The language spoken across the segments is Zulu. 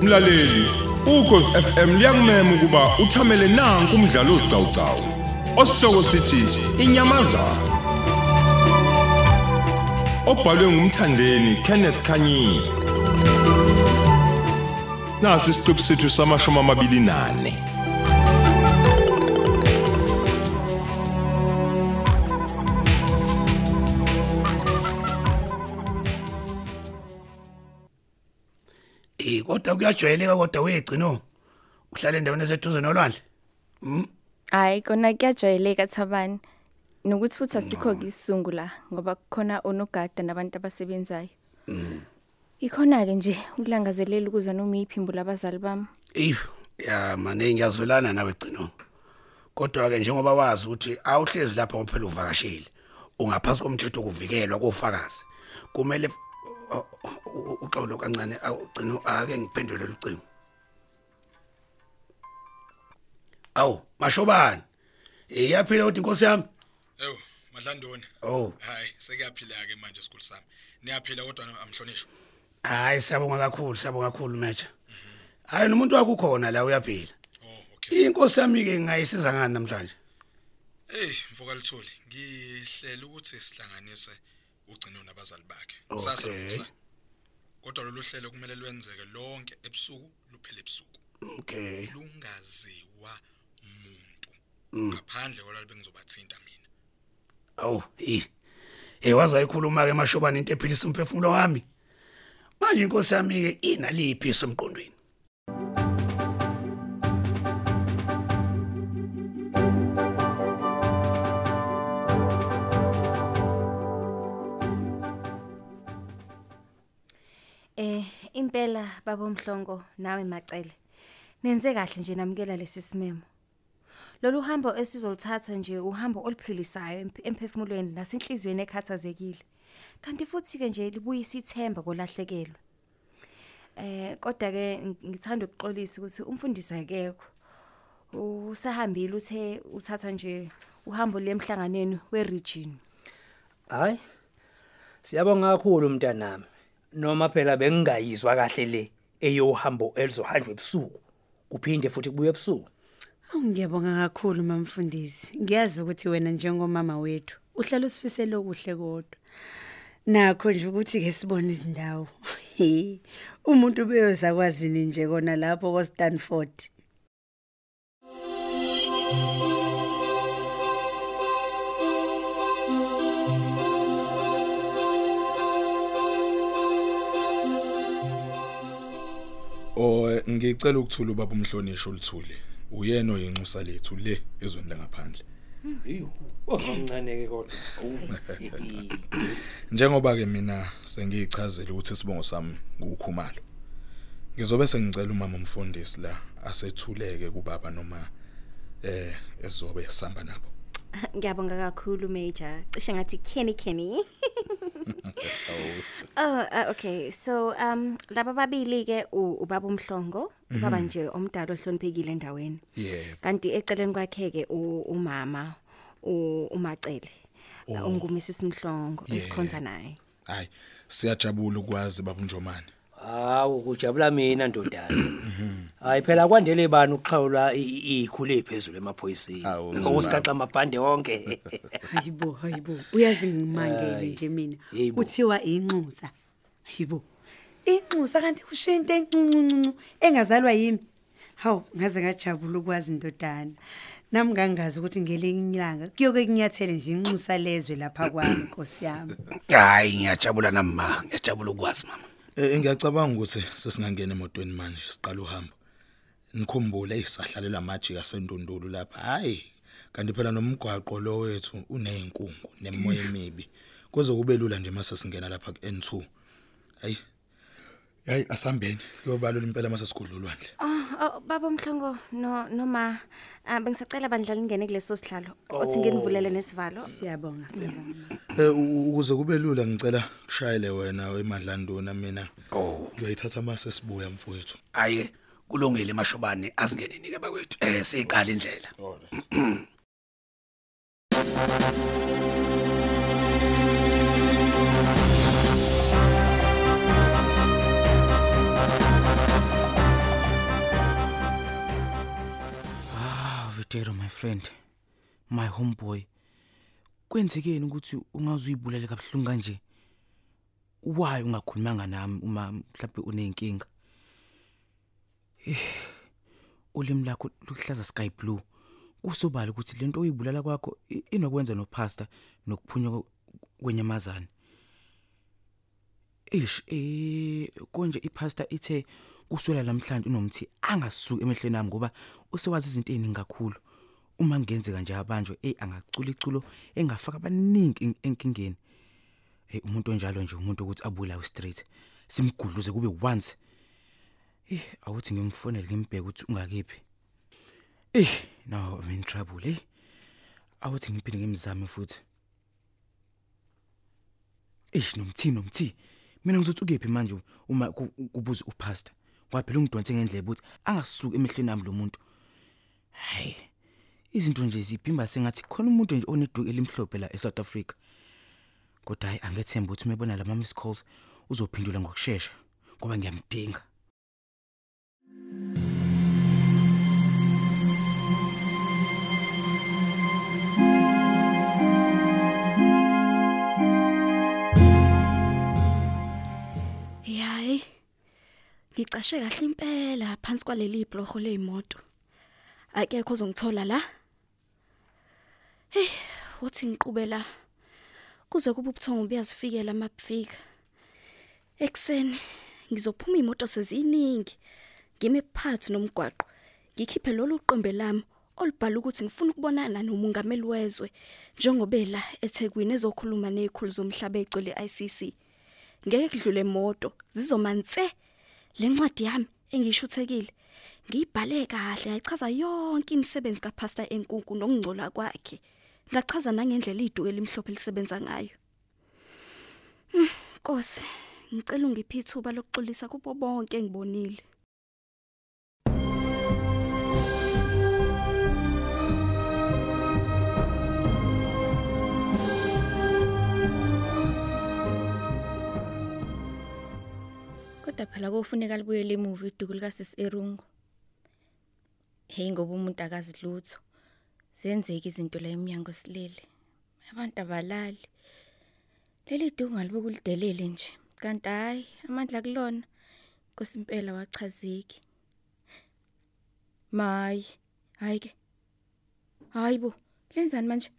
Mlaleli, ukhosi FM liyakumema ukuba uthamele nanku umdlalo ozicawucawu. Osihloko sithi inyamazana. Obhalwe ngumthandeni Kenneth Kanyini. Nasi isiqebu sethu samashumi amabili nane. Eh kodwa kuyajwayeleka kodwa wegcino uhlala endaweni eseduze nolwandle. Hayi kona kuyajwayeleka Thabani. Nokuthi futhi asikho kisizungu la ngoba kukhona onogada nabantu abasebenzayo. Ikhona ke nje ukulangazelela ukuza noma iphimbo labazali bami. Eh ya mane ngiyazwelana nawe gcino. Kodwa ke njengoba wazi ukuthi awuhlezi lapha ngophela uvakashile. Ungaphasi komthetho okuvikelwa kofakazi. Kumele u- u- uxolo kancane awugcino ake ngiphendule lucingo. Awu mashobani. Eh yaphila uthi inkosi yami. Ewu, madlandoni. Oh. Hayi, sekuyaphila ke manje esikhulu sami. Niyaphila kodwa amhlonishwa. Hayi siyabonga kakhulu siyabonga kakhulu mecha. Hayi nomuntu wakho ukhona la uyaphila. Oh. Inkosi yami ke ngayisiza ngani namhlanje? Hey, mfoka litholi. Ngihlela ukuthi sihlanganise ugcino nabazali bakhe. Sasa lokusasa. Kodwa lolu hlelo kumele lwenzeke lonke ebusuku luphele ebusuku. Okay. Lungaziwa umuntu. Ngaphandle kwalabo bengizobathinta mina. Awu. Eh wazi wayikhuluma ke mashobani into ephilisa umphefumulo wami. Manje inkosi yami ke inaliphi somqondweni? Eh impela baba umhlongo nawe macele. Nenze kahle nje namukela lesi simemo. Lolu hambo esizolithatha nje uhambo oluphilisayo emp- emphefumulweni nasenhliziyweni ekhathazekile. Kanti futhi ke nje libuyisa ithemba kolahlekelwe. Eh kodwa ke ngithanda ukuxolisa ukuthi umfundisi akekho. Usahambile uthe uthatha nje uhambo lemhlanganeni weregion. Hayi. Siyabonga kakhulu mntanami. Noma phela bengingayizwa kahle le eyohambo elizohanjwa ebusuku. Kuphinde futhi kubuye ebusuku. Ngiyabonga kakhulu mamfundisi. Ngiyazi ukuthi wena njengomama wethu uhlala usifisela okuhle kodwa. Nakho nje ukuthi ke sibone izindawo. Umuntu beyoza kwazini nje kona lapho ko Stanford. Oh, ngicela ukuthula ubaba umhlonisho oluthuli. Uyena oyinxusa lethu le ezweni langaphandle. Hayi, ozomncane ke kodwa. Njengoba ke mina sengiyichazela ukuthi isibongo sami ngukhumalo. Ngizobe sengicela umama umfundisi la asethuleke kubaba noma eh ezobe sihamba nabo. Ngiyabonga kakhulu Major. Cishe ngathi Kenny Kenny. Oh, uh, okay. So um laba babili ke u- ubaba umhlongo, ubaba nje omdala ohloniphekile endaweni. Yebo. Kanti eceleni kwakhe ke u- umama u- umacele. Ungumisisi Mhlongo Yeah. esikhonza naye. Hayi, siyajabula ukwazi baba uNjomani. Hawu kujabula mina ndodana. Hayi phela kwandele bani ukuxhawula i- i- ikhulu ephezulu emaphoyiseni. Awu, Ngosigaxa amabhande wonke. Hayibo, hayibo. Uyazi ngimangele Hayi. nje mina. Yebo. Kuthiwa inxusa. Hayibo. Inxusa kanti kushiya into encuncuncu engazalwa yimi. Hawu, ngaze ngajabula ukwazi indodana. Nami ngangazi ukuthi ngelinye ilanga kuyoke kunyathele nje inxusa lezwe lapha kwami Nkosi yami. Hayi ngiyajabula nami ma, ngiyajabula ukwazi mama. Eh ngiyacabanga ukuthi sesingangena emotweni manje siqala uhambo. Nikhumbule isahlalela amajika sendundulu lapha. Hayi, kanti phela nomgwaqo lo wethu uneyinkungu nemoya emibi. Kuze kube lula nje mase singena lapha ku-N2. Hayi. Hayi asambeni kuyobalula impela mase sikhudla ulwandle. Oh, oh baba umhlongo no noma ah, bengisacela bandla lingene kuleso sihlalo. Othi nginivulele nesivalo. Siyabonga, siyabonga. Eh ukuze kube lula ngicela kushayele wena emadlandona mina. Oh. Ngiyoyithatha mase sibuya mfowethu. Hayi kulungile mashobane asingenini ke bakwethu eh siqala indlela Ah, friend. My homeboy. Kwenzekeni ukuthi ungaze uyibulale kabuhlungu kanje? Why ungakhulumanga nami uma mhlawumbe unenkinga? Eh, Ulimi lakho luhlaza sky blue. Kusobala ukuthi lento oyibulala kwakho i- inokwenza nopasta nokuphunywa kwe- kwenyamazana. Ish eh konje ipasta ithe kuswela namhlanje unomthi angasuki emehlweni nami ngoba usewazi izinto eziningi kakhulu. Uma ngenzeka nje abanjwe eh angacula iculo engafaka abaningi en- enkingeni. Hey umuntu onjalo nje umuntu ukuthi abulawe straight. Simgudluze kube once. Eh awuthi ngimfonele ngimbheke ukuthi ungakephi. Eh no I'm in trouble eh. Awuthi ngiphinde ngimzame futhi. Eish nomthi nomthi. Mina ngizothi ukephi manje uma ku- kubuza upastor. Ngoba phela ungidonse ngendlebe ukuthi angasuki emehlweni nami lo muntu. Hayi. Izinto nje ziphimba sengathi khona umuntu nje oneduku elimhlophe la eSouth Africa. Kodwa hayi angethemba ukuthi umebona la mama calls uzophendula ngokusheshsha ngoba ngiyamdinga. Yayi. Ngicashe kahle impela phansi kwaleli bhlorho leimoto. Akekho ozongithola la. Hey, uthi ngiqubela. Kuze kube ubuthongo buyazifikela mabufika. Ekseni ngizophuma imoto seziningi. Ngime phansi nomgwaqo. Ngikhiphe lolu qembe lami olubhala ukuthi ngifuna ukubonana nomungameli wezwe njengobela eThekwini ezokhuluma nezikhulu zomhlaba egcwele ICC. ngeke kudlule emoto zizomanse lencwadi yami engishuthekile ngiyibhale kahle yayichaza yonke imisebenzi kaPastor Enkunku nokungcola kwakhe ngachaza nangendlela iduke elimhlophe lisebenza ngayo. Hmm, Nkosi ngicela ungiphe ithuba lokuxolisa kubo bonke engibonile. Kodwa phela kofuneka libuyele emuva iduku lika Sis Erungu. Hey ngoba umuntu akazi lutho. Zenzeka izinto la eminyango silele. Abantu abalali. Leli duku ngalibuka ulidelele nje. Kanti hayi amandla kulona. Nkosi impela wachazeki. Mayi, hayi ke. Hayibo, lenzani manje?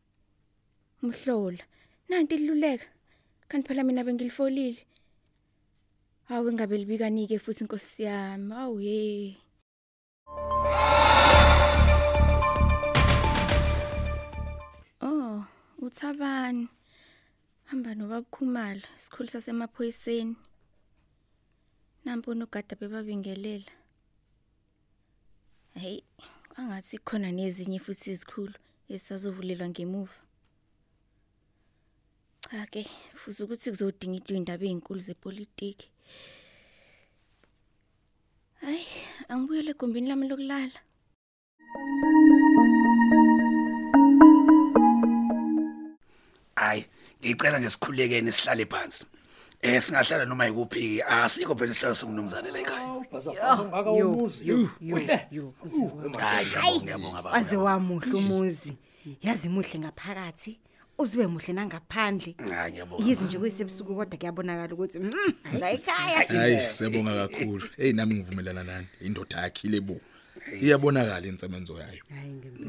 Umhlola. Nanti liluleka. Kanti phela mina bengilifolile. Hawu engabe libikanike futhi inkosi yami. Awu hey. Uthabani. Hamba nobaba Khumalo, isikhulu sasemaphoyiseni. Nampo nogada bebabingelela. Hey, kwangathi khona nezinye futhi izikhulu esazovulelwa ngemuva. Cha ke, futhi ukuthi kuzodinga into indaba ezinkulu zepolitiki. Hayi, angibuyele egumbini lami lokulala. Hayi ngicela ngesikhulekene sihlale phansi. Eh singahlala noma yikuphi asikho phela isihlalo somnumzane la ekhaya. Ungaka umuzi. Uhle. hayi ngiyabonga ngiyabonga baba waze wamuhle umuzi. Yazi muhle ngaphakathi uzibe muhle nangaphandle. Hayi ngiyabonga yizi nje kuyisebusuku kodwa kuyabonakala ukuthi mm, la ekhaya. Hayi siyabonga kakhulu. Hey nami ngivumelana nani. Indoda yakhile bo. Iyabonakala insebenzo yayo.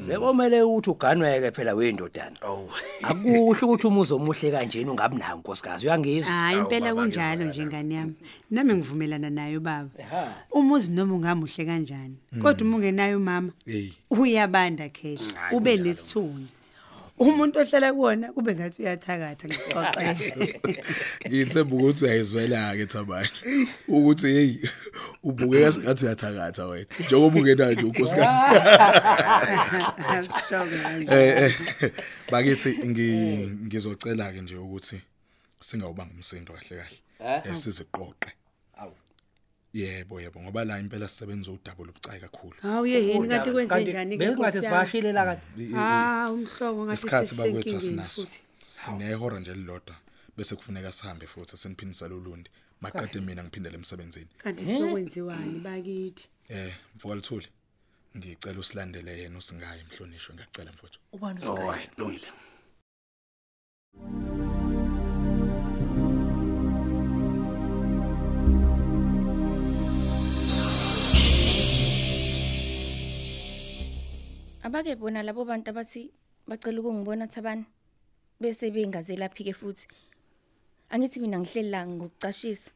Sekomele ukuthi uganweke phela wendodana. oh Akuhle ukuthi umuzi omuhle kanjena ungabi nayo nkosikazi uyangizwa. hayi impela baba, kunjalo ngiyazwakala. nje ngani yami nami ngivumelana nayo baba Ehha. umuzi noma ungamuhle kanjani kodwa uma ungenayo mama Hey. uyabanda khehla Hayi, ube kunjalo. nesithunzi umuntu ohlala kuwona kube ngathi uyathakatha ngixoxele Ngithemba ukuthi uyayizwela ke Thabani. Ukuthi hey ubukeka sengathi uyathakatha wena. Njengoba ungena nje unkosikazi. Eh eh bakithi ngi ngizocela ke nje ukuthi singawubanga umsindo kahle kahle. Eh siziqoqe. Yebo yebo ngoba la impela sisebenza udouble ubucayi kakhulu. Hawu yeheni kanti kwenze njani Besingathi sivashile la kanti. I- i- ah umhlobo ngathi isikhathi bakwethu sisenkingeni asinaso. futhi. Sinehora nje elilodwa bese kufuneka sihambe futhi seniphindisela ulundi maqede mina ngiphindele emsebenzini. Kanti sokwenziwani bakithi? Eh mvuka lithuli ngicela usilandele yena usingaye emhlonishwe ngiyacela mfowethu. Ubani oh uSky? hayi lungile. Abake bona labo bantu abathi bacela ukungibona Thabani bese bengazelaphi ke futhi. Angithi mina ngihleli la ngokucashisa.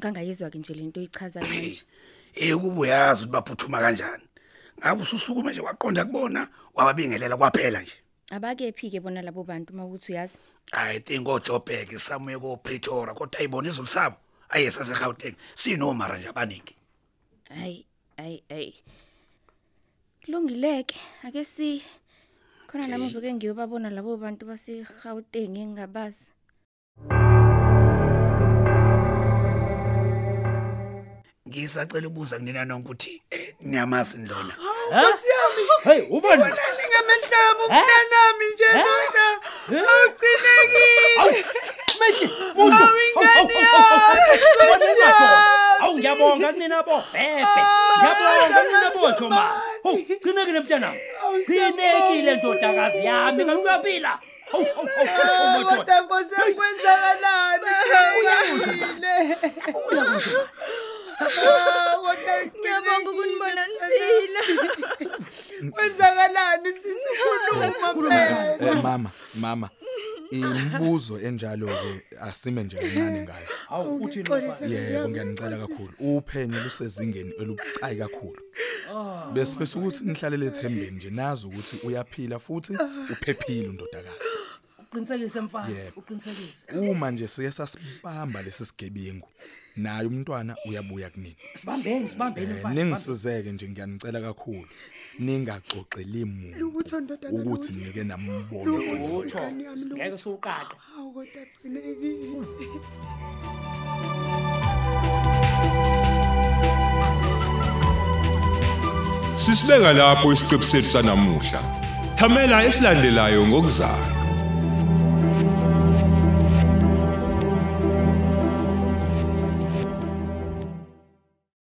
Ngangayizwa ke nje lento oyichazayo manje. eh kuba uyazi ukuthi baphuthuma kanjani ngabe ususukume nje waqonda kubona wababingelela kwaphela nje Abake phi ke bona labo bantu mawukuthi uyazi. i think oJobek samuye ko Pretoria kodwa ayibona izulisabo ayesa seGauteng sinomara nje abaningi Hayi hayi hayi. Kulungileke ake si khona nami ngizoke ngiyobabona labo bantu base Gauteng engabazi. ngisacela ubuza kunina nonke ukuthi eh, niyamazi ndlona Hey, ubani? ningamehlamo mntanami nje lona awugcinekile Mehle, muntu. ingane Awu ngiyabonga kunina bo. Bebe. Ngiyabonga kunina bo Joma. Ho, cinekile mntana. Cinekile ndodakazi yami kanti uyaphila. Ho, ho, ho, ho, madoda. kodwa nkose kwenzakalani Ngiyabonga ukunibona niphila. kwenzakalani sisikhuluma phela eh mama mama imibuzo enjalo ke asime nje kancane ngayo Awu uthi mfana. yebo ngiyanicela kakhulu uphenyo lusezingeni elubucayi kakhulu bese bese ukuthi nihlalele ethembeni nje nazi ukuthi uyaphila futhi uphephile undodakazi Uqinisekise mfana. Uqinisekise. uma nje sike sasibamba lesi sigebengu naye umntwana uyabuya kunini Sibambeni, sibambeni Eh, mfana. ningisizeke nje ngiyanicela kakhulu ningaxoxeli muntu Lutho, ndodana, ukuthi nike nambono Lutho. Ngeke suqaqa. awu kodwa gcinekile Sisibeka lapho isiqebu sethu sanamuhla. Thamela esilandelayo ngokuzayo.